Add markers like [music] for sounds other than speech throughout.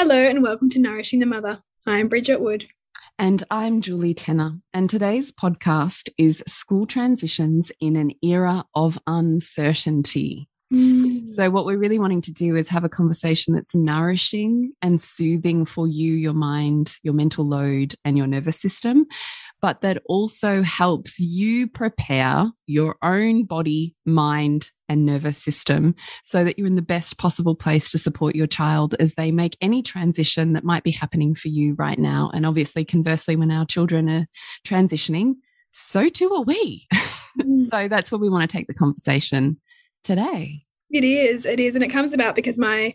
Hello, and welcome to Nourishing the Mother. I'm Bridget Wood. And I'm Julie Tenner. And today's podcast is School Transitions in an Era of Uncertainty. Mm. So, what we're really wanting to do is have a conversation that's nourishing and soothing for you, your mind, your mental load, and your nervous system, but that also helps you prepare your own body, mind, and nervous system so that you're in the best possible place to support your child as they make any transition that might be happening for you right now. And obviously, conversely, when our children are transitioning, so too are we. [laughs] Mm. so that's where we want to take the conversation today. It is. It is. And it comes about because my,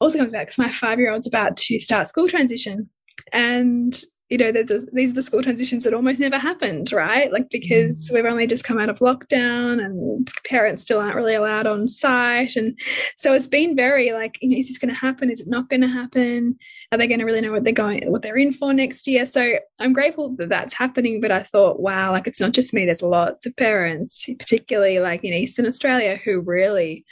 also comes about because my five year old's about to start school transition. And you know, the, these are the school transitions that almost never happened, right? Like because mm. we've only just come out of lockdown and parents still aren't really allowed on site. And so it's been very like, you know, is this going to happen? Is it not going to happen? Are they going to really know what they're going, what they're in for next year? So I'm grateful that that's happening. But I thought, wow, like it's not just me. There's lots of parents, particularly like in Eastern Australia, who really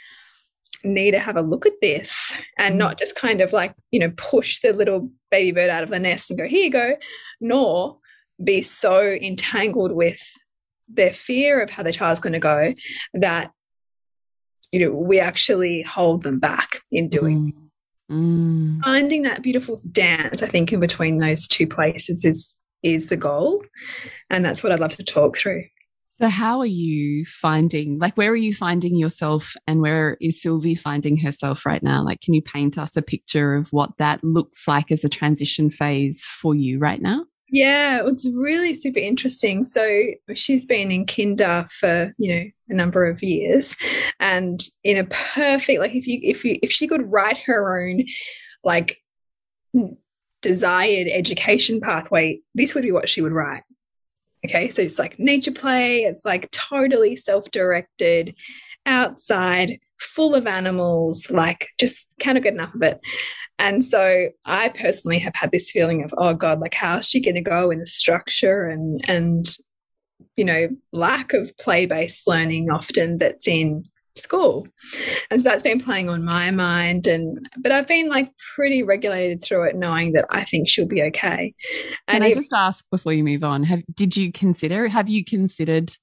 need to have a look at this and mm. not just kind of like, you know, push the little baby bird out of the nest and go, here you go, nor be so entangled with their fear of how their child's going to go that, you know, we actually hold them back in doing. Mm. Mm. Finding that beautiful dance, I think, in between those two places is is the goal. And that's what I'd love to talk through. So, how are you finding, like, where are you finding yourself and where is Sylvie finding herself right now? Like, can you paint us a picture of what that looks like as a transition phase for you right now? Yeah, it's really super interesting. So she's been in kinder for, you know, a number of years and in a perfect like if you if you if she could write her own like desired education pathway, this would be what she would write. Okay, so it's like nature play, it's like totally self directed, outside, full of animals, like just cannot get enough of it. And so I personally have had this feeling of, oh God, like how's she going to go in the structure and, and, you know, lack of play based learning often that's in school. And so that's been playing on my mind and but I've been like pretty regulated through it knowing that I think she'll be okay. And Can I just ask before you move on, have did you consider have you considered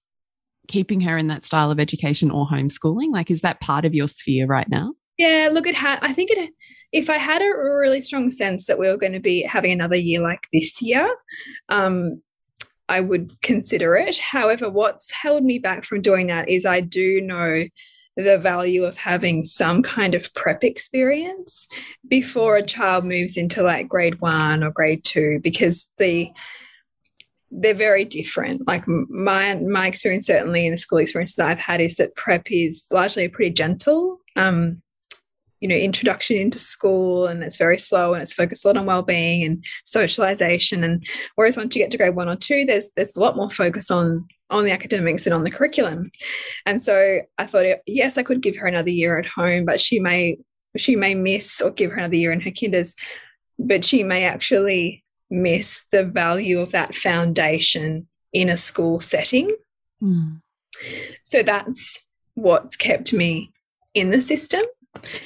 keeping her in that style of education or homeschooling? Like is that part of your sphere right now? Yeah, look, it had. I think it. If I had a really strong sense that we were going to be having another year like this year, um, I would consider it. However, what's held me back from doing that is I do know the value of having some kind of prep experience before a child moves into like grade one or grade two because the they're very different. Like my my experience certainly in the school experiences i've had is that prep is largely a pretty gentle um, you know introduction into school and it's very slow and it's focused a lot on well-being and socialization and whereas once you get to grade one or two there's there's a lot more focus on on the academics and on the curriculum and so i thought yes i could give her another year at home but she may she may miss or give her another year in her kinders but she may actually miss the value of that foundation in a school setting mm. so that's what's kept me in the system.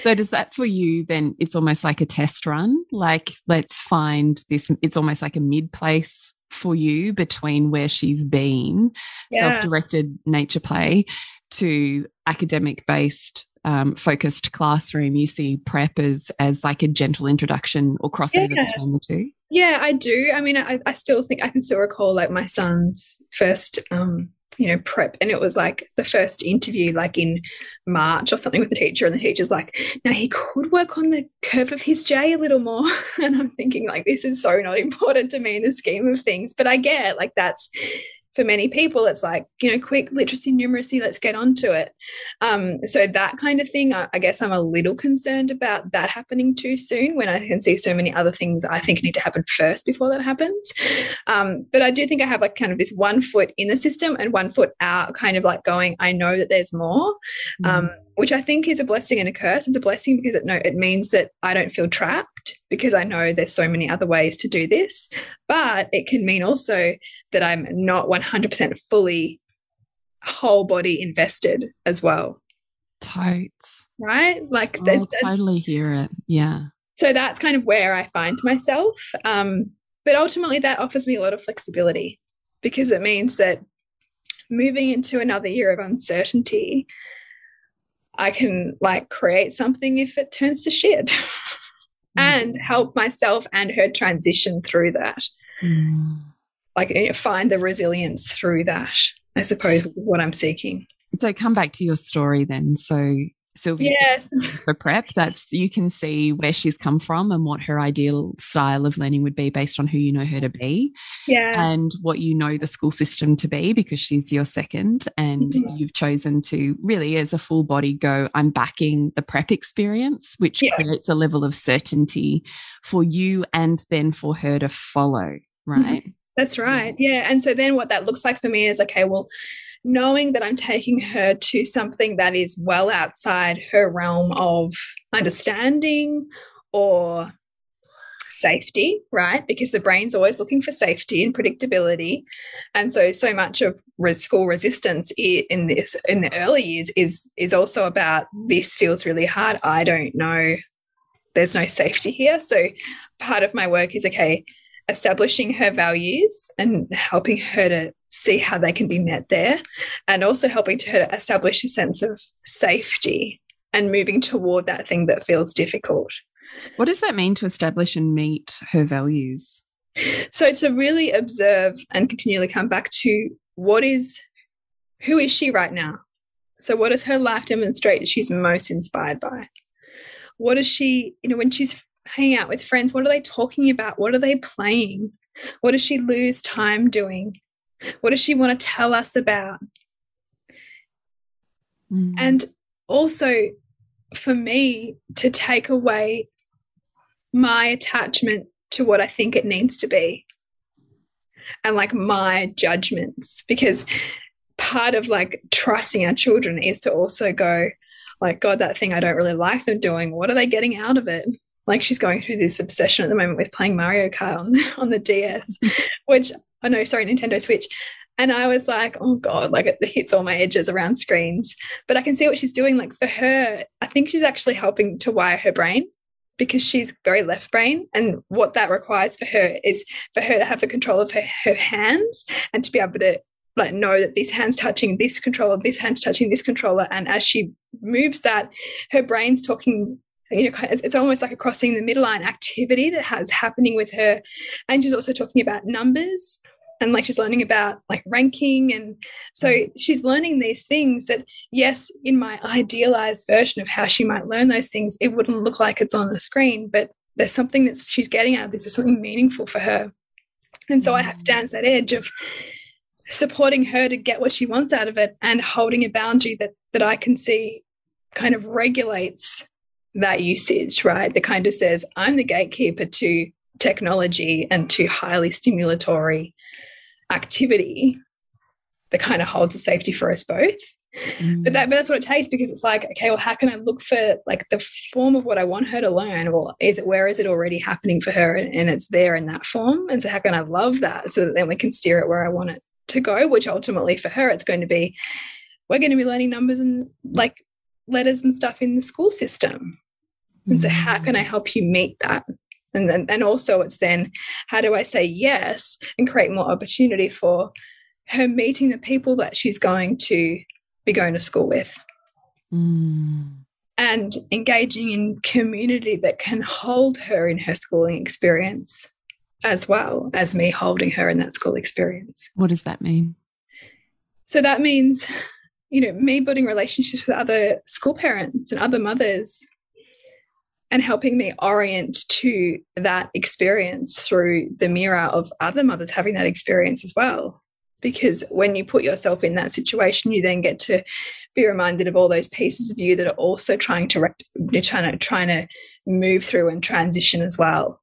So does that for you then it's almost like a test run? Like let's find this it's almost like a mid place for you between where she's been, yeah. self-directed nature play to academic based um, focused classroom, you see prep as, as like a gentle introduction or crossover yeah. between the two? Yeah, I do. I mean, I, I still think I can still recall like my son's first, um, you know, prep, and it was like the first interview, like in March or something with the teacher, and the teacher's like, now he could work on the curve of his J a little more. [laughs] and I'm thinking, like, this is so not important to me in the scheme of things. But I get like that's for many people, it's like, you know, quick literacy, numeracy, let's get onto it. Um, so that kind of thing, I, I, guess I'm a little concerned about that happening too soon when I can see so many other things I think need to happen first before that happens. Um, but I do think I have like kind of this one foot in the system and one foot out, kind of like going, I know that there's more. Mm. Um, which I think is a blessing and a curse. It's a blessing because it no, it means that I don't feel trapped because I know there's so many other ways to do this. But it can mean also that I'm not 100% fully whole body invested as well. Totes. Right? Like I totally hear it. Yeah. So that's kind of where I find myself. Um, but ultimately that offers me a lot of flexibility because it means that moving into another year of uncertainty I can like create something if it turns to shit [laughs] mm. and help myself and her transition through that. Mm. Like you know, find the resilience through that, I suppose, what I'm seeking. So come back to your story then. So Sylvia yes. [laughs] for prep. That's you can see where she's come from and what her ideal style of learning would be based on who you know her to be. Yeah. And what you know the school system to be because she's your second and mm -hmm. you've chosen to really as a full body go, I'm backing the prep experience, which yeah. creates a level of certainty for you and then for her to follow. Right. Mm -hmm. That's right. Yeah. And so then what that looks like for me is okay, well, knowing that I'm taking her to something that is well outside her realm of understanding or safety, right? Because the brain's always looking for safety and predictability. And so so much of school resistance in this in the early years is is also about this feels really hard. I don't know. There's no safety here. So part of my work is okay, establishing her values and helping her to see how they can be met there and also helping her to establish a sense of safety and moving toward that thing that feels difficult. What does that mean to establish and meet her values? So to really observe and continually come back to what is who is she right now? So what does her life demonstrate she's most inspired by? What is she, you know, when she's hanging out with friends, what are they talking about? What are they playing? What does she lose time doing? What does she want to tell us about? Mm. And also, for me to take away my attachment to what I think it needs to be and like my judgments, because part of like trusting our children is to also go, like, God, that thing I don't really like them doing, what are they getting out of it? Like she's going through this obsession at the moment with playing Mario Kart on, on the DS, [laughs] which oh no, sorry, Nintendo Switch. And I was like, oh God, like it hits all my edges around screens. But I can see what she's doing. Like for her, I think she's actually helping to wire her brain because she's very left brain. And what that requires for her is for her to have the control of her, her hands and to be able to like know that this hand's touching this controller, this hand's touching this controller. And as she moves that, her brain's talking you know, it's almost like a crossing the midline activity that has happening with her. And she's also talking about numbers and like she's learning about like ranking. And so she's learning these things that, yes, in my idealized version of how she might learn those things, it wouldn't look like it's on the screen, but there's something that she's getting out of this is something meaningful for her. And so I have to dance that edge of supporting her to get what she wants out of it and holding a boundary that that I can see kind of regulates that usage, right? That kind of says, I'm the gatekeeper to technology and to highly stimulatory activity that kind of holds a safety for us both. Mm. But, that, but that's what it takes because it's like, okay, well, how can I look for like the form of what I want her to learn? Well, is it where is it already happening for her and it's there in that form? And so how can I love that so that then we can steer it where I want it to go, which ultimately for her it's going to be we're going to be learning numbers and like letters and stuff in the school system. And so, how can I mm. help you meet that? And then, and also, it's then how do I say yes and create more opportunity for her meeting the people that she's going to be going to school with mm. and engaging in community that can hold her in her schooling experience as well as me holding her in that school experience. What does that mean? So that means, you know, me building relationships with other school parents and other mothers and helping me orient to that experience through the mirror of other mothers having that experience as well. Because when you put yourself in that situation, you then get to be reminded of all those pieces of you that are also trying to trying to trying to move through and transition as well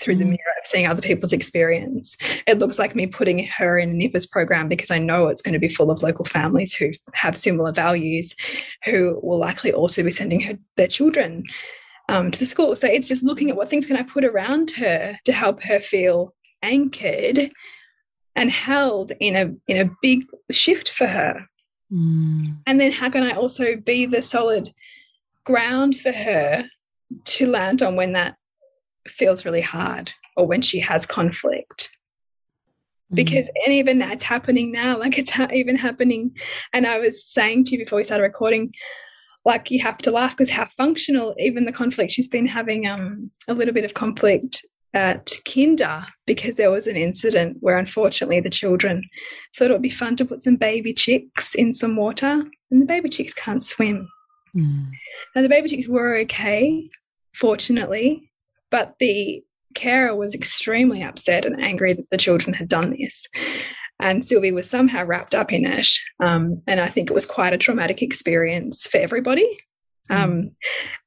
through the mm. mirror of seeing other people's experience. It looks like me putting her in a Nippers program because I know it's going to be full of local families who have similar values, who will likely also be sending her their children um, to the school. So it's just looking at what things can I put around her to help her feel anchored and held in a in a big shift for her. Mm. And then how can I also be the solid ground for her to land on when that feels really hard or when she has conflict mm. because and even that's happening now like it's ha even happening and i was saying to you before we started recording like you have to laugh because how functional even the conflict she's been having um a little bit of conflict at kinder because there was an incident where unfortunately the children thought it would be fun to put some baby chicks in some water and the baby chicks can't swim mm. now the baby chicks were okay fortunately but the carer was extremely upset and angry that the children had done this. And Sylvie was somehow wrapped up in it. Um, and I think it was quite a traumatic experience for everybody. Mm. Um,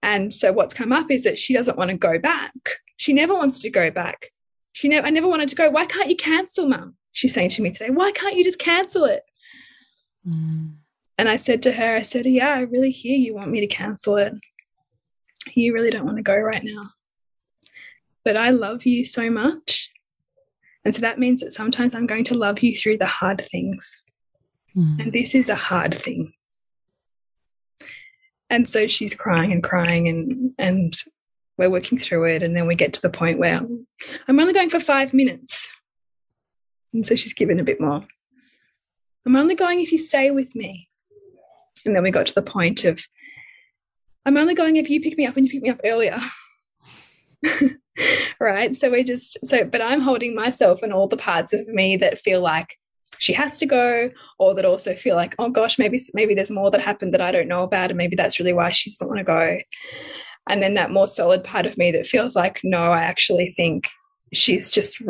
and so what's come up is that she doesn't want to go back. She never wants to go back. She never I never wanted to go. Why can't you cancel, mum? She's saying to me today, why can't you just cancel it? Mm. And I said to her, I said, Yeah, I really hear you want me to cancel it. You really don't want to go right now but I love you so much. And so that means that sometimes I'm going to love you through the hard things. Mm. And this is a hard thing. And so she's crying and crying and and we're working through it and then we get to the point where I'm only going for 5 minutes. And so she's given a bit more. I'm only going if you stay with me. And then we got to the point of I'm only going if you pick me up and you pick me up earlier. [laughs] [laughs] right? So we just so but i'm holding myself and all the parts of me that feel like she has to go or that also feel like oh gosh maybe maybe there's more that happened that i don't know about and maybe that's really why she doesn't want to go. And then that more solid part of me that feels like no i actually think she's just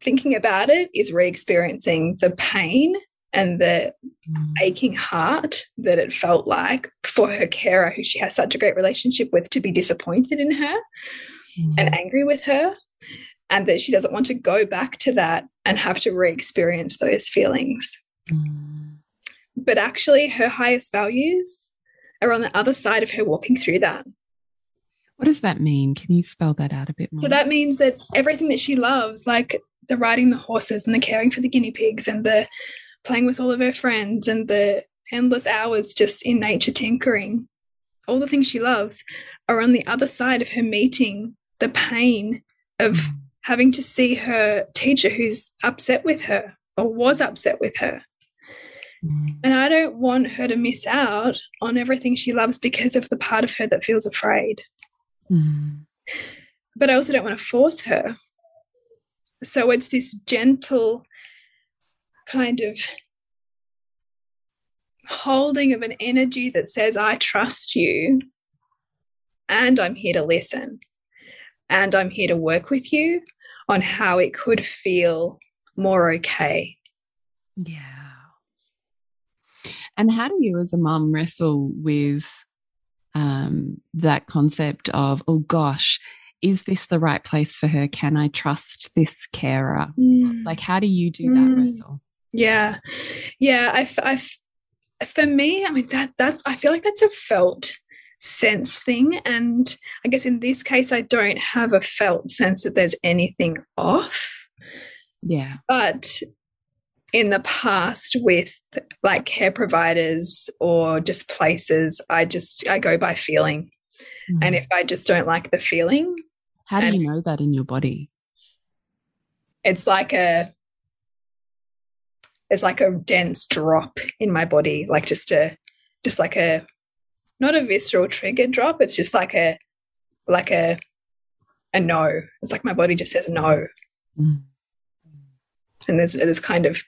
thinking about it is re-experiencing the pain and the mm. aching heart that it felt like for her carer who she has such a great relationship with to be disappointed in her mm. and angry with her and that she doesn't want to go back to that and have to re-experience those feelings mm. but actually her highest values are on the other side of her walking through that what does that mean can you spell that out a bit more so that means that everything that she loves like the riding the horses and the caring for the guinea pigs and the playing with all of her friends and the endless hours just in nature tinkering all the things she loves are on the other side of her meeting the pain of mm. having to see her teacher who's upset with her or was upset with her. Mm. And I don't want her to miss out on everything she loves because of the part of her that feels afraid. Mm. But I also don't want to force her. So it's this gentle kind of holding of an energy that says, I trust you and I'm here to listen and I'm here to work with you on how it could feel more okay. Yeah. And how do you, as a mum, wrestle with um, that concept of, oh gosh, is this the right place for her? Can I trust this carer? Mm. Like, how do you do that mm. wrestle? Yeah, yeah. I, I, for me, I mean that that's. I feel like that's a felt sense thing. And I guess in this case, I don't have a felt sense that there's anything off. Yeah. But in the past with like care providers or just places, I just I go by feeling. Mm. And if I just don't like the feeling, how do you know that in your body? It's like a it's like a dense drop in my body, like just a just like a not a visceral trigger drop. It's just like a like a a no. It's like my body just says no. Mm. And there's there's kind of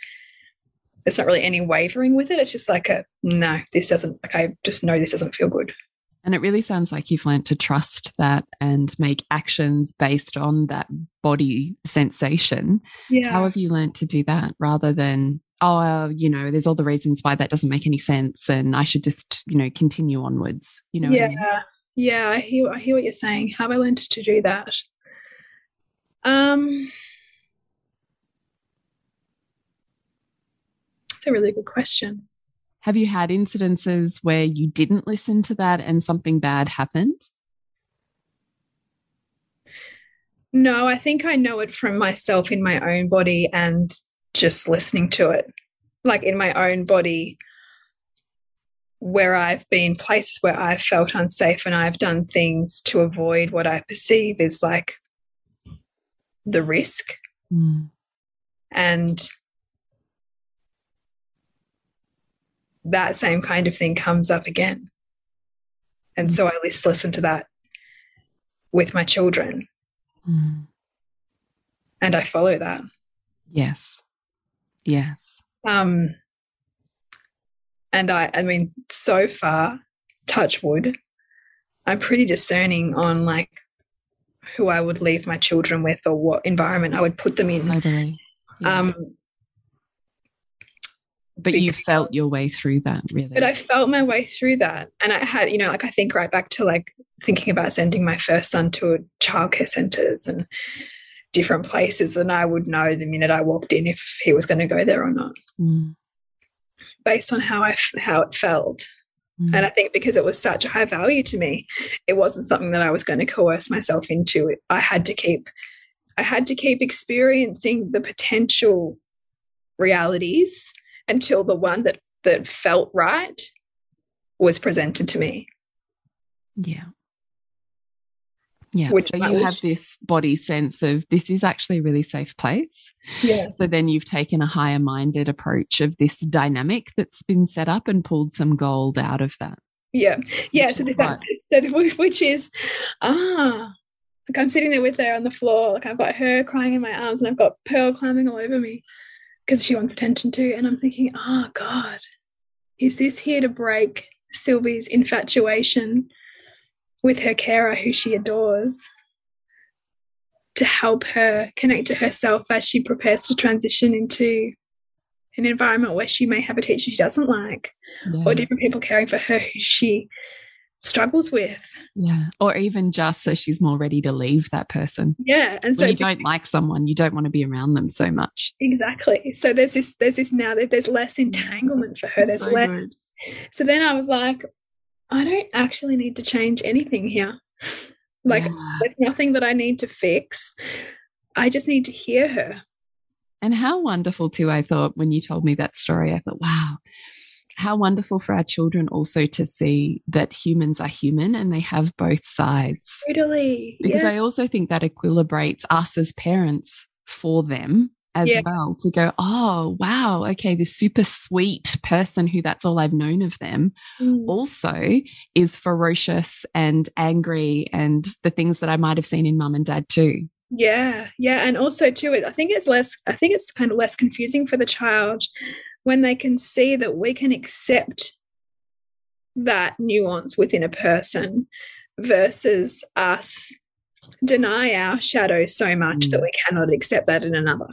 there's not really any wavering with it. It's just like a no, this doesn't like I just know this doesn't feel good. And it really sounds like you've learned to trust that and make actions based on that body sensation. Yeah. How have you learned to do that rather than, oh, uh, you know, there's all the reasons why that doesn't make any sense and I should just, you know, continue onwards? You know yeah. I mean? Yeah, I hear, I hear what you're saying. How have I learned to do that? Um, it's a really good question. Have you had incidences where you didn't listen to that and something bad happened? No, I think I know it from myself in my own body and just listening to it. Like in my own body, where I've been places where I've felt unsafe and I've done things to avoid what I perceive is like the risk. Mm. And that same kind of thing comes up again. And so I just listen to that with my children. Mm. And I follow that. Yes. Yes. Um and I I mean so far touch wood I'm pretty discerning on like who I would leave my children with or what environment I would put them in. Totally. Yeah. Um but you felt your way through that really but i felt my way through that and i had you know like i think right back to like thinking about sending my first son to a childcare centers and different places and i would know the minute i walked in if he was going to go there or not mm. based on how i how it felt mm. and i think because it was such a high value to me it wasn't something that i was going to coerce myself into i had to keep i had to keep experiencing the potential realities until the one that that felt right was presented to me. Yeah. Yeah. Which so you have this body sense of this is actually a really safe place. Yeah. So then you've taken a higher minded approach of this dynamic that's been set up and pulled some gold out of that. Yeah. Yeah. So this right. so [laughs] which is ah like I'm sitting there with her on the floor, like I've got her crying in my arms and I've got Pearl climbing all over me because she wants attention too. And I'm thinking, oh God, is this here to break Sylvie's infatuation with her carer who she adores to help her connect to herself as she prepares to transition into an environment where she may have a teacher she doesn't like yeah. or different people caring for her who she struggles with. Yeah. Or even just so she's more ready to leave that person. Yeah. And so when you don't like someone, you don't want to be around them so much. Exactly. So there's this there's this now that there's less entanglement for her. There's so less good. so then I was like, I don't actually need to change anything here. Like yeah. there's nothing that I need to fix. I just need to hear her. And how wonderful too, I thought when you told me that story, I thought, wow, how wonderful for our children also to see that humans are human and they have both sides. Totally. Because yeah. I also think that equilibrates us as parents for them as yeah. well to go, oh, wow, okay, this super sweet person who that's all I've known of them mm. also is ferocious and angry and the things that I might have seen in mum and dad too. Yeah, yeah. And also, too, I think it's less, I think it's kind of less confusing for the child when they can see that we can accept that nuance within a person versus us deny our shadow so much mm. that we cannot accept that in another.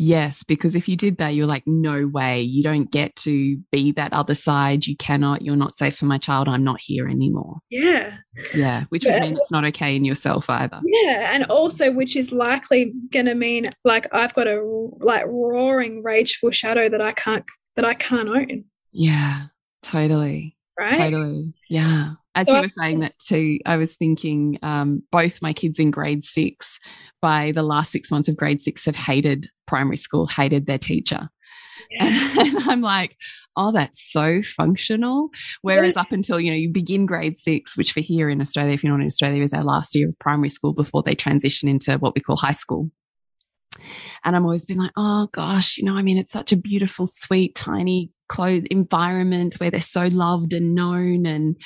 Yes, because if you did that, you're like, no way, you don't get to be that other side. You cannot, you're not safe for my child. I'm not here anymore. Yeah. Yeah. Which but, would mean it's not okay in yourself either. Yeah. And also, which is likely going to mean like I've got a like roaring, rageful shadow that I can't, that I can't own. Yeah. Totally. Right. Totally. Yeah. As you were saying that too, I was thinking um, both my kids in grade six, by the last six months of grade six, have hated primary school, hated their teacher. Yeah. And [laughs] I'm like, oh, that's so functional. Whereas up until, you know, you begin grade six, which for here in Australia, if you're not in Australia, is our last year of primary school before they transition into what we call high school. And I'm always been like, oh gosh, you know, I mean, it's such a beautiful, sweet, tiny clothes environment where they're so loved and known and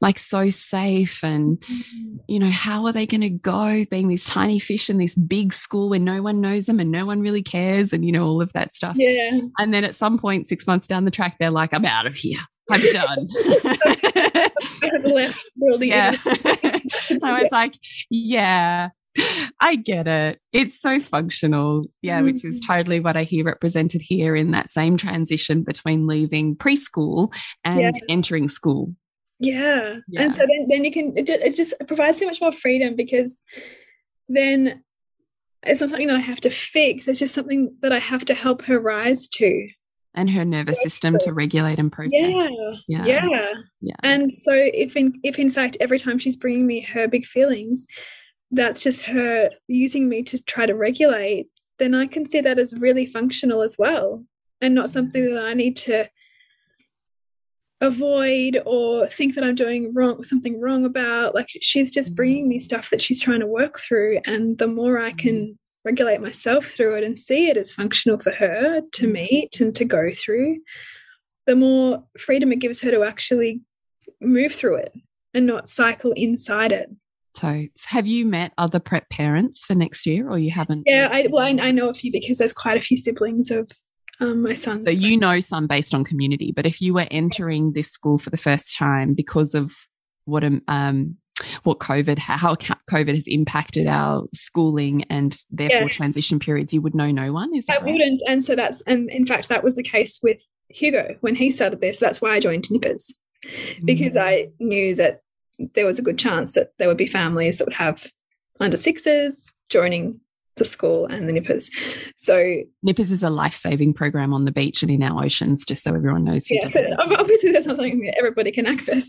like so safe and mm-hmm. you know how are they going to go being these tiny fish in this big school where no one knows them and no one really cares and you know all of that stuff? Yeah. And then at some point six months down the track they're like i'm out of here. I'm done. [laughs] Yeah. [laughs] i was like yeah [laughs] I get it. It's so functional. Yeah, which is mm-hmm. totally what I hear represented here in that same transition between leaving preschool and yeah. entering school. Yeah. yeah. And so then, then you can, it just, it just provides so much more freedom because then it's not something that I have to fix. It's just something that I have to help her rise to. And her nervous system to regulate and process. Yeah, yeah, yeah, yeah. And so, if in if in fact every time she's bringing me her big feelings, that's just her using me to try to regulate, then I can see that as really functional as well, and not something that I need to avoid or think that I'm doing wrong something wrong about. Like she's just bringing me stuff that she's trying to work through and the more I can regulate myself through it and see it as functional for her to meet and to go through the more freedom it gives her to actually move through it and not cycle inside it Totes. Have you met other prep parents for next year, or you haven't? Yeah, I, well, I, I know a few because there's quite a few siblings of um, my son. So you know some based on community, but if you were entering this school for the first time because of what um, um what COVID how COVID has impacted our schooling and therefore yes. transition periods, you would know no one. Is that I right? wouldn't, and so that's and in fact that was the case with Hugo when he started this. That's why I joined Nippers because mm. I knew that there was a good chance that there would be families that would have under sixes joining the school and the Nippers. So Nippers is a life-saving program on the beach and in our oceans, just so everyone knows. yeah, so obviously there's something that everybody can access,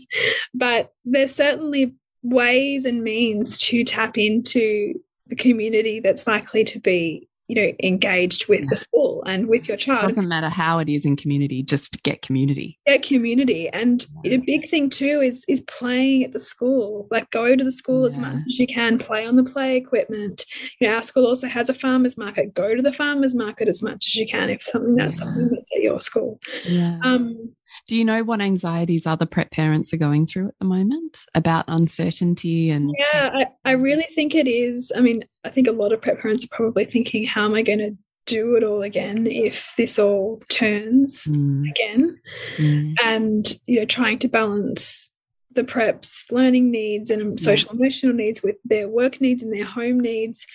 but there's certainly ways and means to tap into the community that's likely to be you know engaged with yeah. the school and with your child doesn't matter how it is in community just get community get community and yeah. a big thing too is is playing at the school like go to the school yeah. as much as you can play on the play equipment you know our school also has a farmers market go to the farmers market as much as you can if something that's something that's at your school yeah um do you know what anxieties other prep parents are going through at the moment about uncertainty and? Yeah, I, I really think it is. I mean, I think a lot of prep parents are probably thinking, how am I going to do it all again if this all turns mm. again? Mm. And, you know, trying to balance the preps learning needs and social emotional needs with their work needs and their home needs.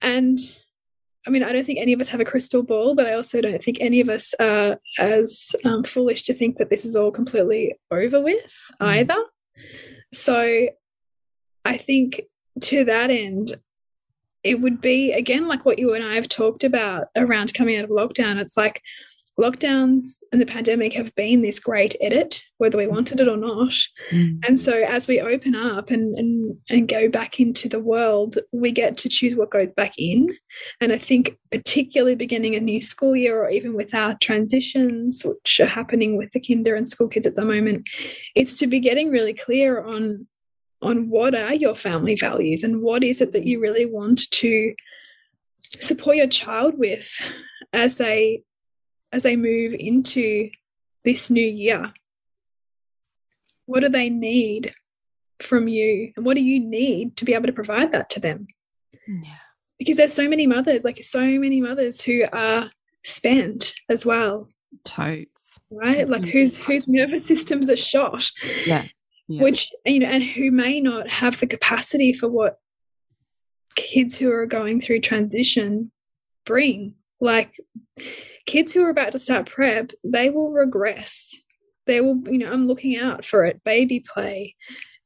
And I mean, I don't think any of us have a crystal ball, but I also don't think any of us are as um, foolish to think that this is all completely over with mm. either. So I think to that end, it would be again like what you and I have talked about around coming out of lockdown. It's like lockdowns and the pandemic have been this great edit, whether we wanted it or not. Mm. And so as we open up and, and and go back into the world, we get to choose what goes back in. And I think particularly beginning a new school year or even with our transitions, which are happening with the kinder and school kids at the moment, it's to be getting really clear on on what are your family values and what is it that you really want to support your child with as they as they move into this new year? What do they need from you? And what do you need to be able to provide that to them? Yeah. Because there's so many mothers, like so many mothers who are spent as well. Totes. Right? Like whose whose nervous systems are shot. Yeah. Yeah. Which you know, and who may not have the capacity for what kids who are going through transition bring. Like kids who are about to start prep, they will regress. They will, you know, I'm looking out for it. Baby play,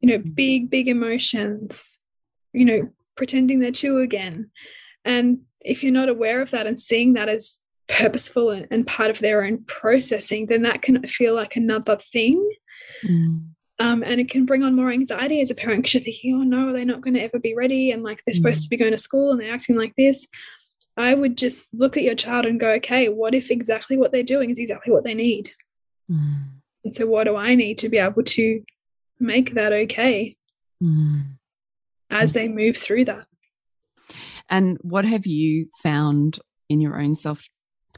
you know, big, big emotions, you know, pretending they're two again. And if you're not aware of that and seeing that as purposeful and, and part of their own processing, then that can feel like another thing. Mm. Um, and it can bring on more anxiety as a parent because you're thinking, oh no, they're not going to ever be ready. And like they're mm. supposed to be going to school and they're acting like this I would just look at your child and go, okay, what if exactly what they're doing is exactly what they need? Mm. And so, what do I need to be able to make that okay mm. as they move through that? And what have you found in your own self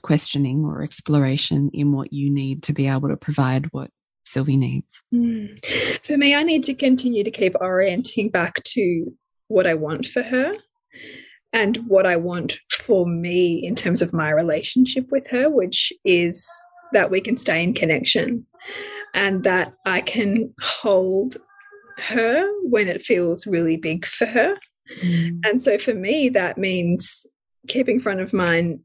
questioning or exploration in what you need to be able to provide what Sylvie needs? Mm. For me, I need to continue to keep orienting back to what I want for her and what I want for me in terms of my relationship with her, which is that we can stay in connection and that I can hold her when it feels really big for her. Mm. And so for me, that means keeping front of mind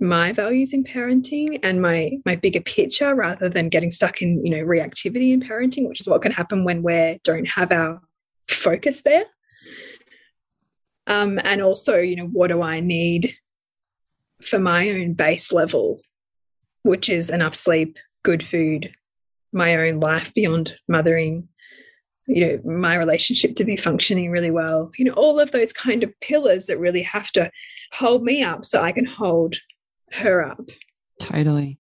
my values in parenting and my my bigger picture rather than getting stuck in you know reactivity in parenting which is what can happen when we don't have our focus there. Um, and also you know what do i need for my own base level which is enough sleep good food my own life beyond mothering you know my relationship to be functioning really well you know all of those kind of pillars that really have to hold me up so i can hold her up. Totally.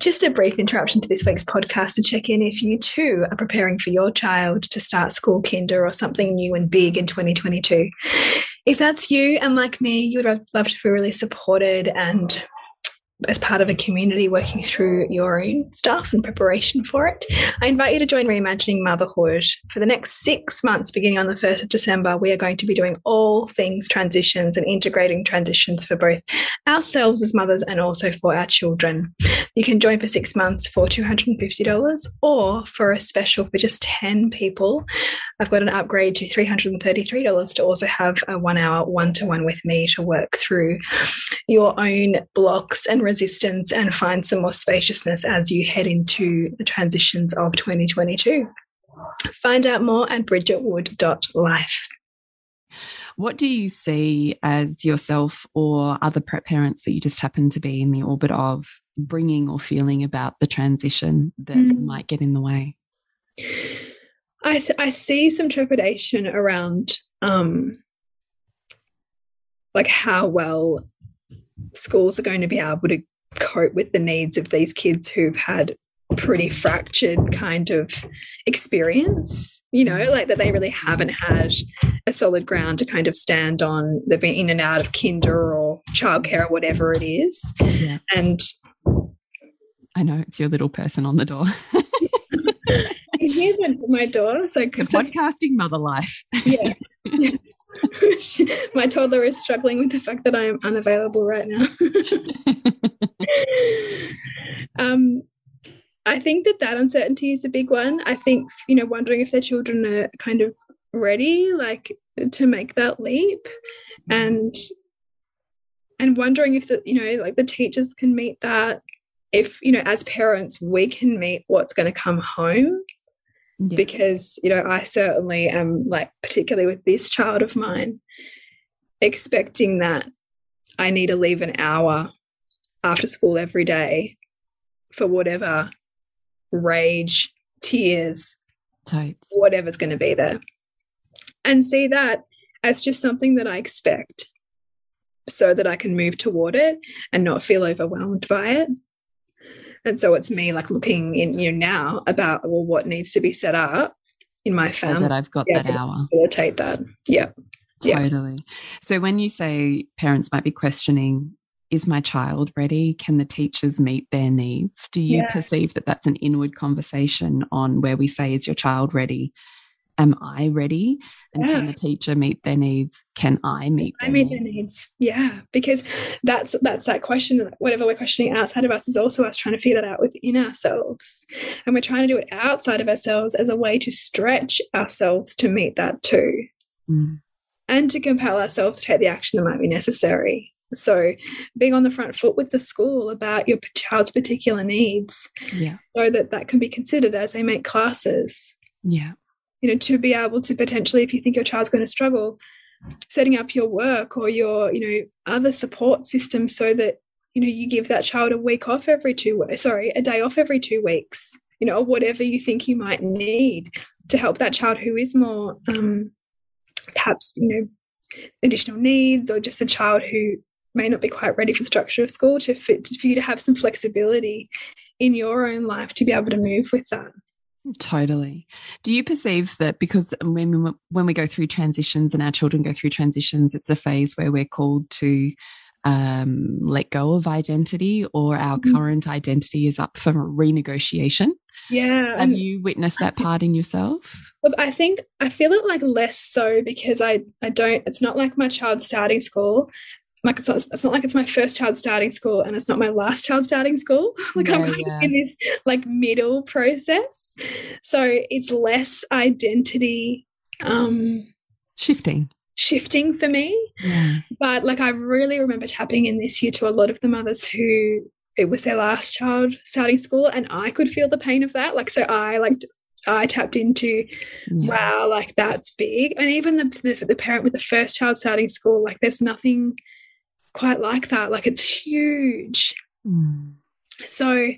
Just a brief interruption to this week's podcast to check in if you too are preparing for your child to start school kinder or something new and big in 2022. If that's you and like me, you would love to feel really supported and as part of a community working through your own stuff and preparation for it. I invite you to join Reimagining Motherhood. For the next six months, beginning on the 1st of December, we are going to be doing all things transitions and integrating transitions for both ourselves as mothers and also for our children. You can join for six months for $250 or for a special for just 10 people. I've got an upgrade to $333 to also have a one hour one to one with me to work through your own blocks and resistance and find some more spaciousness as you head into the transitions of 2022. Find out more at bridgetwood.life. What do you see as yourself or other prep parents that you just happen to be in the orbit of bringing or feeling about the transition that mm. might get in the way? I, I see some trepidation around um, like how well schools are going to be able to cope with the needs of these kids who've had pretty fractured kind of experience you know like that they really haven't had a solid ground to kind of stand on. They've been in and out of kinder or childcare or whatever it is. Yeah. and i know it's your little person on the door [laughs] hear my, my door so it's a [laughs] podcasting mother life yeah yes. [laughs] my toddler is struggling with the fact that I am unavailable right now. [laughs] um, I think that that uncertainty is a big one. I think, you know, wondering if their children are kind of ready, like to make that leap and and wondering if the you know like the teachers can meet that if you know as parents we can meet what's going to come home yeah. because you know I certainly am like particularly with this child of mine expecting that I need to leave an hour after school every day for whatever rage, tears, whatever's going to be there. And see that as just something that I expect so that I can move toward it and not feel overwhelmed by it. And so it's me like looking in you know now about well what needs to be set up in my oh, family so that I've got that hour. Facilitate that. Yeah. Totally. Yeah. So when you say parents might be questioning, is my child ready? Can the teachers meet their needs? Do you yeah. perceive that that's an inward conversation on where we say, is your child ready? Am I ready? And yeah. can the teacher meet their needs? Can I meet I meet needs? their needs? Yeah, because that's that's that question. Whatever we're questioning outside of us is also us trying to figure that out within ourselves, and we're trying to do it outside of ourselves as a way to stretch ourselves to meet that too, mm. and to compel ourselves to take the action that might be necessary. So, being on the front foot with the school about your child's particular needs, yeah, so that that can be considered as they make classes. Yeah you know to be able to potentially if you think your child's going to struggle setting up your work or your you know other support system so that you know you give that child a week off every two sorry a day off every two weeks you know or whatever you think you might need to help that child who is more um perhaps you know additional needs or just a child who may not be quite ready for the structure of school to fit for you to have some flexibility in your own life to be able to move with that. Totally. Do you perceive that because when we, when we go through transitions and our children go through transitions, it's a phase where we're called to um, let go of identity or our mm -hmm. current identity is up for renegotiation? Yeah. Have you witnessed that part in yourself? I think I feel it like less so because I I don't. It's not like my child starting school, like it's not, it's not like it's my first child starting school and it's not my last child starting school [laughs] like yeah, i'm kind yeah. of in this like middle process so it's less identity um shifting shifting for me yeah. but like i really remember tapping in this year to a lot of the mothers who it was their last child starting school and i could feel the pain of that like so i like I tapped into, yeah. wow, like that's big. And even the, the, the parent with the first child starting school, like there's nothing quite like that. Like it's huge. Mm. So,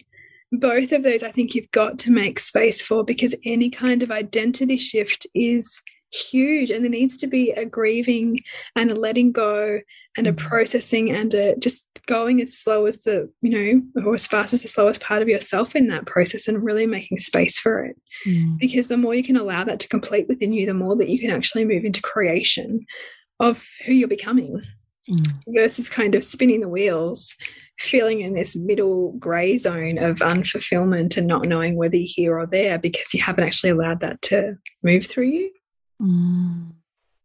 both of those I think you've got to make space for because any kind of identity shift is huge and there needs to be a grieving and a letting go and a mm. processing and a just going as slow as the you know or as fast as the slowest part of yourself in that process and really making space for it mm. because the more you can allow that to complete within you the more that you can actually move into creation of who you're becoming mm. versus kind of spinning the wheels, feeling in this middle grey zone of unfulfillment and not knowing whether you're here or there because you haven't actually allowed that to move through you. Mm.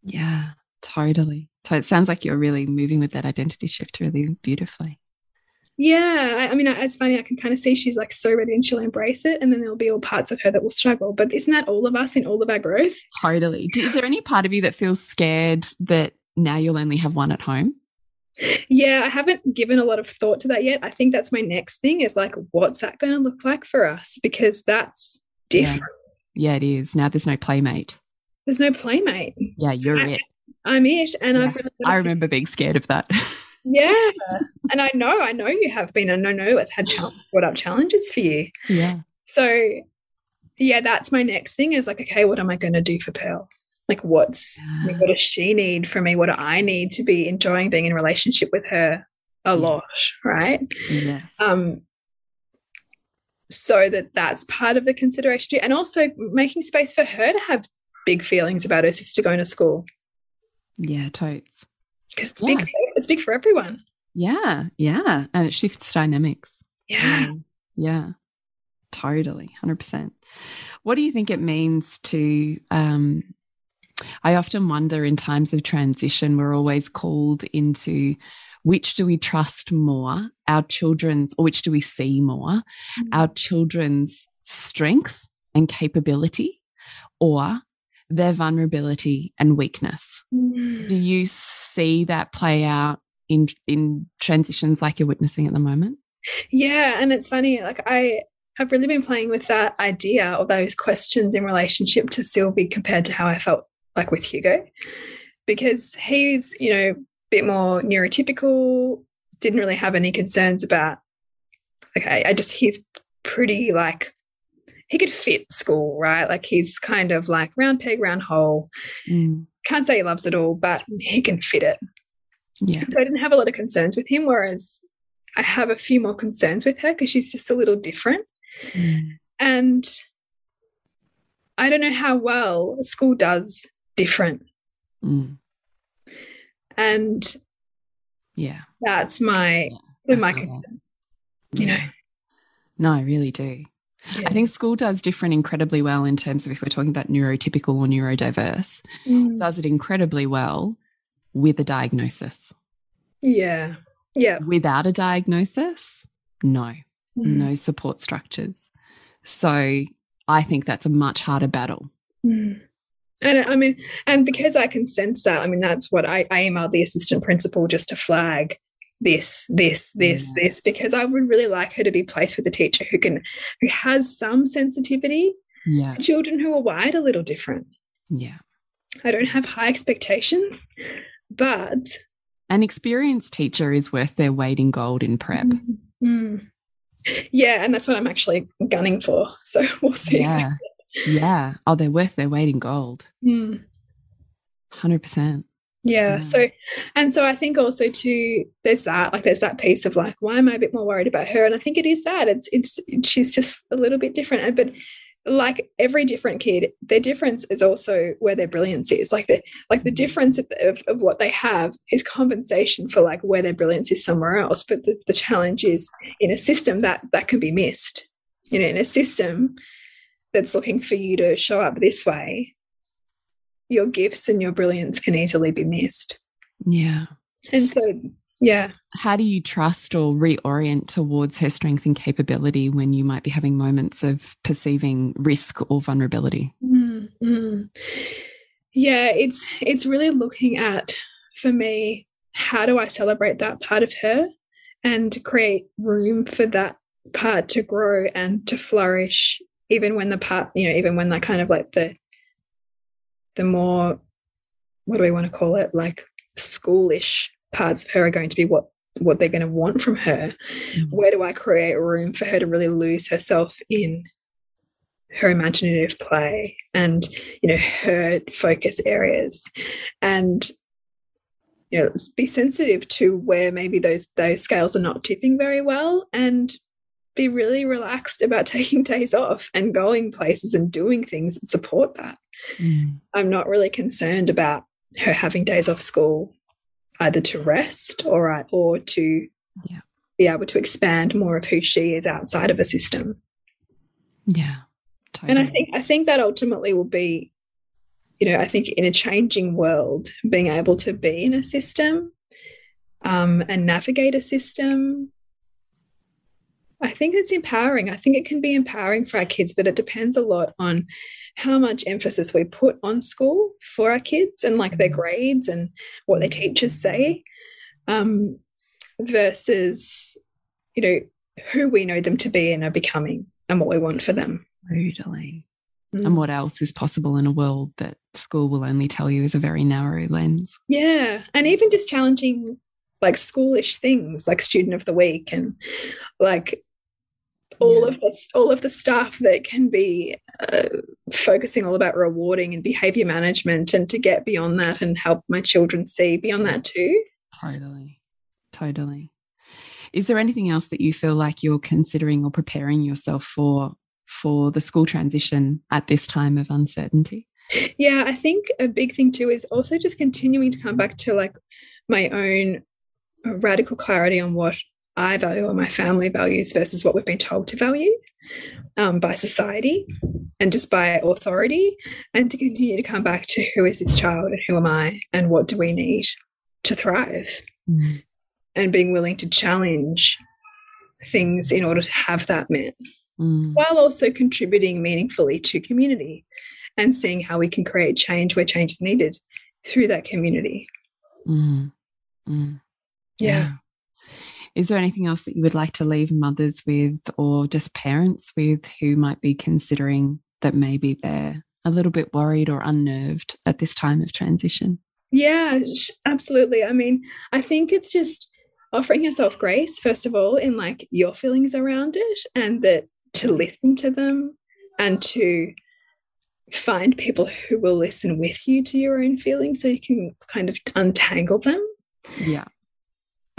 Yeah, totally. So it sounds like you're really moving with that identity shift really beautifully. Yeah, I, I, mean, it's funny. I can kind of see she's like so ready and she'll embrace it, and then there'll be all parts of her that will struggle. But isn't that all of us in all of our growth? Totally. Is there any part of you that feels scared that now you'll only have one at home? Yeah, I haven't given a lot of thought to that yet. I think that's my next thing is like, what's that going to look like for us? Because that's different. Yeah. yeah, it is. Now there's no playmate. There's no playmate. Yeah, you're I, it. I'm it. And yeah. I've I remember being scared of that. [laughs] yeah. And I know, I know you have been, and I know it's had brought up challenges for you. Yeah. So yeah, that's my next thing is like, okay, what am I going to do for Pearl? Like what's yeah. what does she need from me? What do i need to be enjoying being in relationship with her a lot right? Yes. Um so that that's part of the consideration too and also making space for her to have big feelings about her sister going to school. Yeah totes. Because it's yeah. big it's big for everyone. Yeah yeah and it shifts dynamics. Yeah. Yeah, yeah. totally 100% what do you think it means to um I often wonder in times of transition, we're always called into which do we trust more, our children's, or which do we see more, mm our children's strength and capability, or their vulnerability and weakness. Mm. Do you see that play out in in transitions like you're witnessing at the moment? Yeah, and it's funny. Like I have really been playing with that idea or those questions in relationship to Sylvie compared to how I felt like with Hugo, because he's, you know, a bit more neurotypical, didn't really have any concerns about, okay, I just, he's pretty like, he could fit school, right? Like he's kind of like round peg, round hole. Mm. Can't say he loves it all, but he can fit it. Yeah. So I didn't have a lot of concerns with him, whereas I have a few more concerns with her because she's just a little different. Mm. And I don't know how well school does different. Mm. And yeah, that's my yeah, my concern. You know. No, I really do. Yeah. I think school does different incredibly well in terms of if we're talking about neurotypical or neurodiverse, mm. does it incredibly well with a diagnosis. Yeah. Yeah. Without a diagnosis, no, mm. no support structures. So I think that's a much harder battle. Mm. And I mean, and because I can sense that, I mean, that's what I, I emailed the assistant principal just to flag this, this, this, yeah. this, because I would really like her to be placed with a teacher who can, who has some sensitivity. Yeah. Children who are wired a little different. Yeah. I don't have high expectations, but. An experienced teacher is worth their weight in gold in prep. Mm -hmm. Yeah. And that's what I'm actually gunning for. So [laughs] we'll see. Yeah. Yeah. Oh, they're worth their weight in gold. Mm. 100%. Yeah. Yes. So, and so I think also too, there's that, like, there's that piece of like, why am I a bit more worried about her? And I think it is that it's, it's, she's just a little bit different. But like every different kid, their difference is also where their brilliance is. Like the, like the difference of, of, of what they have is compensation for like where their brilliance is somewhere else. But the, the challenge is in a system that that can be missed. You know, in a system that's looking for you to show up this way, your gifts and your brilliance can easily be missed. Yeah. And so, yeah. How do you trust or reorient towards her strength and capability when you might be having moments of perceiving risk or vulnerability? Mm -hmm. Yeah, it's it's really looking at for me how do I celebrate that part of her and create room for that part to grow and to flourish even when the part you know even when that kind of like the the more what do we want to call it? Like schoolish parts of her are going to be what what they're going to want from her. Mm where do i create room for her to really lose herself in her imaginative play and you know her focus areas? And you know be sensitive to where maybe those those scales are not tipping very well and be really relaxed about [laughs] taking days off and going places and doing things that support that. Mm. I'm not really concerned about her having days off school either to rest or or to yeah. be able to expand more of who she is outside of a system. Yeah. Totally. And I think I think that ultimately will be, you know, I think in a changing world, being able to be in a system um, and navigate a system I think it's empowering. I think it can be empowering for our kids, but it depends a lot on how much emphasis we put on school for our kids and like their mm-hmm. grades and what their teachers say um, versus, you know, who we know them to be and are becoming and what we want for them. Totally. Mm. And what else is possible in a world that school will only tell you is a very narrow lens? Yeah. And even just challenging like schoolish things like student of the week and like all yeah. of the all of the stuff that can be uh, focusing all about rewarding and behavior management and to get beyond that and help my children see beyond that too. Totally. Totally. Is there anything else that you feel like you're considering or preparing yourself for for the school transition at this time of uncertainty? Yeah i think a big thing too is also just continuing to come back to like my own radical clarity on what I value or my family values versus what we've been told to value um, by society and just by authority, and to continue to come back to who is this child and who am I and what do we need to thrive, mm. and being willing to challenge things in order to have that met, mm. while also contributing meaningfully to community and seeing how we can create change where change is needed through that community. Mm. mm. yeah. yeah. Is there anything else that you would like to leave mothers with or just parents with who might be considering that maybe they're a little bit worried or unnerved at this time of transition? Yeah, absolutely. I mean, I think it's just offering yourself grace, first of all, in like your feelings around it, and that to listen to them and to find people who will listen with you to your own feelings so you can kind of untangle them. Yeah.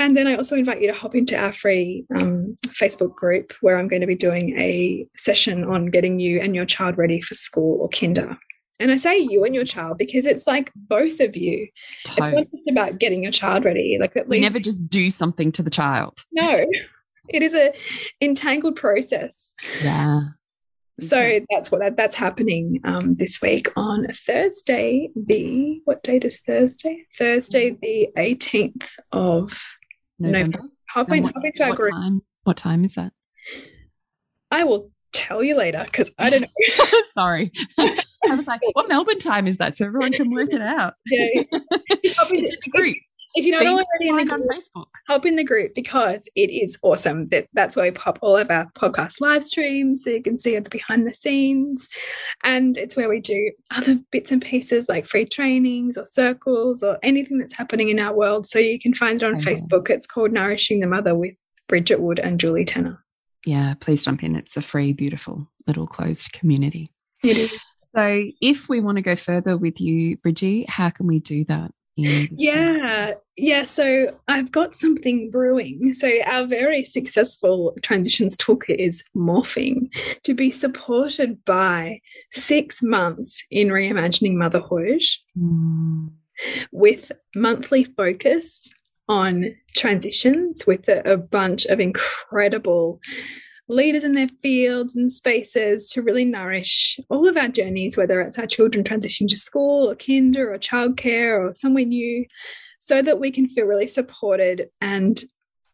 And then I also invite you to hop into our free um, Facebook group where I'm going to be doing a session on getting you and your child ready for school or kinder. And I say you and your child because it's like both of you. Totally. It's not just about getting your child ready. Like that. We never just do something to the child. No, it is a entangled process. Yeah. So that's what that's happening um, this week on Thursday. The what date is Thursday? Thursday, the 18th of November. No, hop in, what, hop into our group. Time, what time is that? I will tell you later because I don't [laughs] know. [laughs] Sorry. [laughs] I was like, what Melbourne time is that? So everyone can work it out. Yeah. Just hop into the group. If you're not already in the group, on Facebook, hop in the group because it is awesome. That that's where we pop all of our podcast live streams, so you can see the behind the scenes, and it's where we do other bits and pieces like free trainings or circles or anything that's happening in our world. So you can find it on okay. Facebook. It's called Nourishing the Mother with Bridget Wood and Julie Tenner. Yeah, please jump in. It's a free, beautiful little closed community. It is. So, if we want to go further with you, Bridgie, how can we do that? Yeah, yeah. So I've got something brewing. So our very successful transitions toolkit is morphing to be supported by six months in reimagining motherhood mm. with monthly focus on transitions with a, a bunch of incredible leaders in their fields and spaces to really nourish all of our journeys, whether it's our children transitioning to school or kinder or childcare or somewhere new, so that we can feel really supported and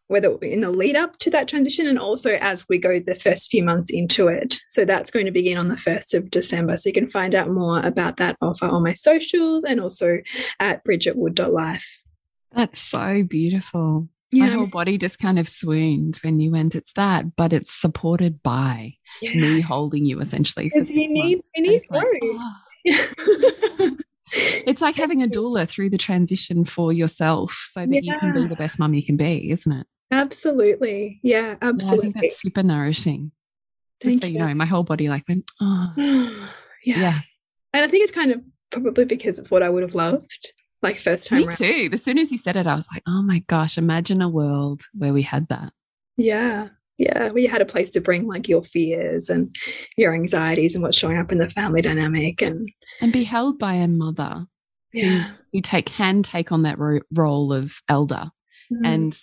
whether in the lead up to that transition and also as we go the first few months into it. So that's going to begin on the 1st of December. So you can find out more about that offer on my socials and also at bridgetwood.life. That's so beautiful. Yeah. My whole body just kind of swooned when you went, it's that, but it's supported by yeah. me holding you essentially. For you need, you need it's like, oh. [laughs] it's like having a doula through the transition for yourself so that yeah. you can be the best mum you can be, isn't it? Absolutely. Yeah, absolutely. I think that's super nourishing. Thank Just so you. you know, my whole body like went, oh. [sighs] yeah. yeah. And I think it's kind of probably because it's what I would have loved like first time. Me too. As soon as you said it, I was like, oh my gosh, imagine a world where we had that. Yeah. Yeah. Where you had a place to bring like your fears and your anxieties and what's showing up in the family dynamic and and be held by a mother yeah. who's who take can take on that ro role of elder mm. and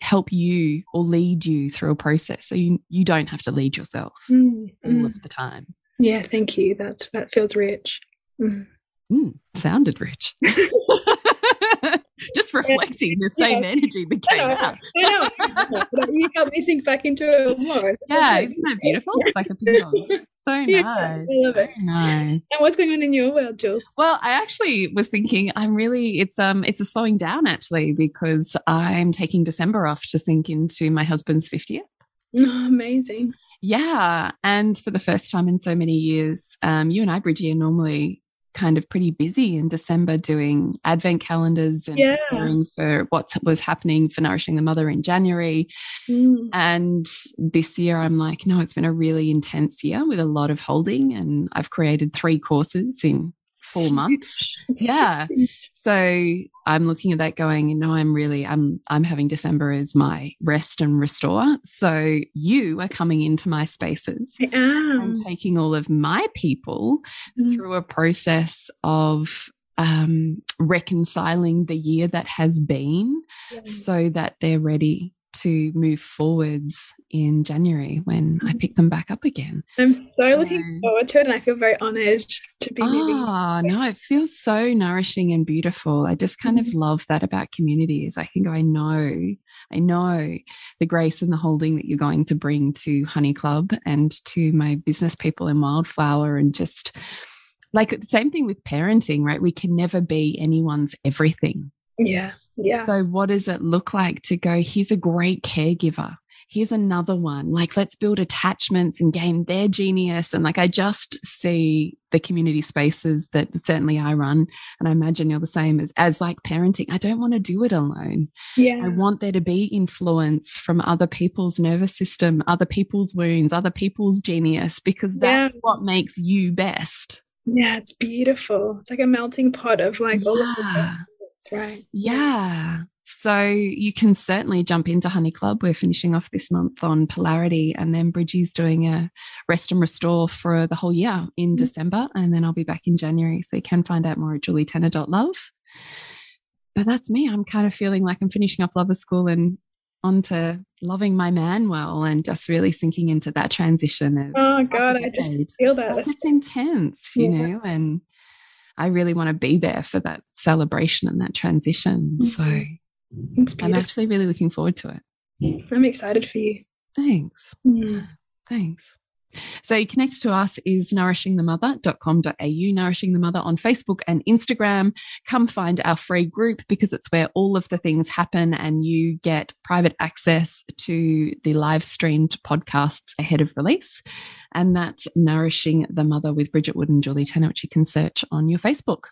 help you or lead you through a process so you you don't have to lead yourself mm. all mm. of the time. Yeah, thank you. That's that feels rich. Mm. Sounded rich. [laughs] [laughs] Just reflecting the same yeah. energy that came I out. I know. you helped me sink back into it more. Yeah, isn't that beautiful? It's like a ping So nice. [laughs] Yeah, I love it. nice. And what's going on in your world, Jules? Well, I actually was thinking I'm really it's um it's a slowing down actually because I'm taking December off to sink into my husband's 50th. Oh, amazing. Yeah. And for the first time in so many years, um, you and I, Bridgie, are normally kind of pretty busy in December doing advent calendars and yeah. for what was happening for Nourishing the Mother in January. Mm. And this year, I'm like, no, it's been a really intense year with a lot of holding. And I've created three courses in four [laughs] months. yeah. So I'm looking at that going, no, I'm really I'm I'm having December as my rest and restore. So you are coming into my spaces and taking all of my people mm. through a process of um, reconciling the year that has been yeah. so that they're ready to move forwards in January when I pick them back up again. I'm so looking forward to it and I feel very honored to be Ah, no, it feels so nourishing and beautiful. I just kind mm -hmm. of mm-hmm. love that about communities. I think I know, I know the grace and the holding that you're going to bring to Honey Club and to my business people in Wildflower and just like the same thing with parenting, right? We can never be anyone's everything. Yeah. Yeah. So, what does it look like to go, here's a great caregiver? Here's another one. Like, let's build attachments and gain their genius. And like, I just see the community spaces that certainly I run. And I imagine you're the same as, as like parenting. I don't want to do it alone. Yeah. I want there to be influence from other people's nervous system, other people's wounds, other people's genius, because that's yeah. what makes you best. Yeah, it's beautiful. It's like a melting pot of like yeah. all of the right. Yeah. So you can certainly jump into Honey Club. We're finishing off this month on polarity, and then Bridgie's doing a rest and restore for the whole year in mm -hmm. December, and then I'll be back in January. So you can find out more at julietenner.love. But that's me. I'm kind of feeling like I'm finishing up Lover School and onto loving my man well and just really sinking into that transition. oh God, I just feel that. Like it's intense, you yeah. know, and I really want to be there for that celebration and that transition. Mm -hmm. So I'm actually really looking forward to it. I'm excited for you. Thanks. Mm. Thanks. So connect to us is nourishingthemother.com.au, Nourishing the Mother on Facebook and Instagram. Come find our free group because it's where all of the things happen and you get private access to the live streamed podcasts ahead of release. And that's Nourishing the Mother with Bridget Wood and Julie Tenner, which you can search on your Facebook.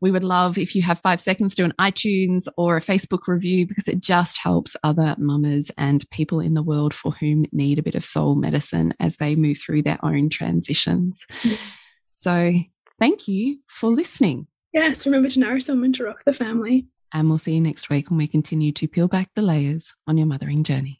We would love if you have five seconds to do an iTunes or a Facebook review because it just helps other mamas and people in the world for whom need a bit of soul medicine as they move through their own transitions. Mm-hmm. So thank you for listening. Yes, remember to nourish someone to rock the family. And we'll see you next week when we continue to peel back the layers on your mothering journey.